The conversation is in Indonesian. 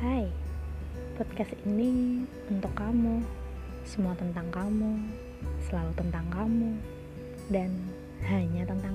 Hai, podcast ini untuk kamu. Semua tentang kamu, selalu tentang kamu, dan hanya tentang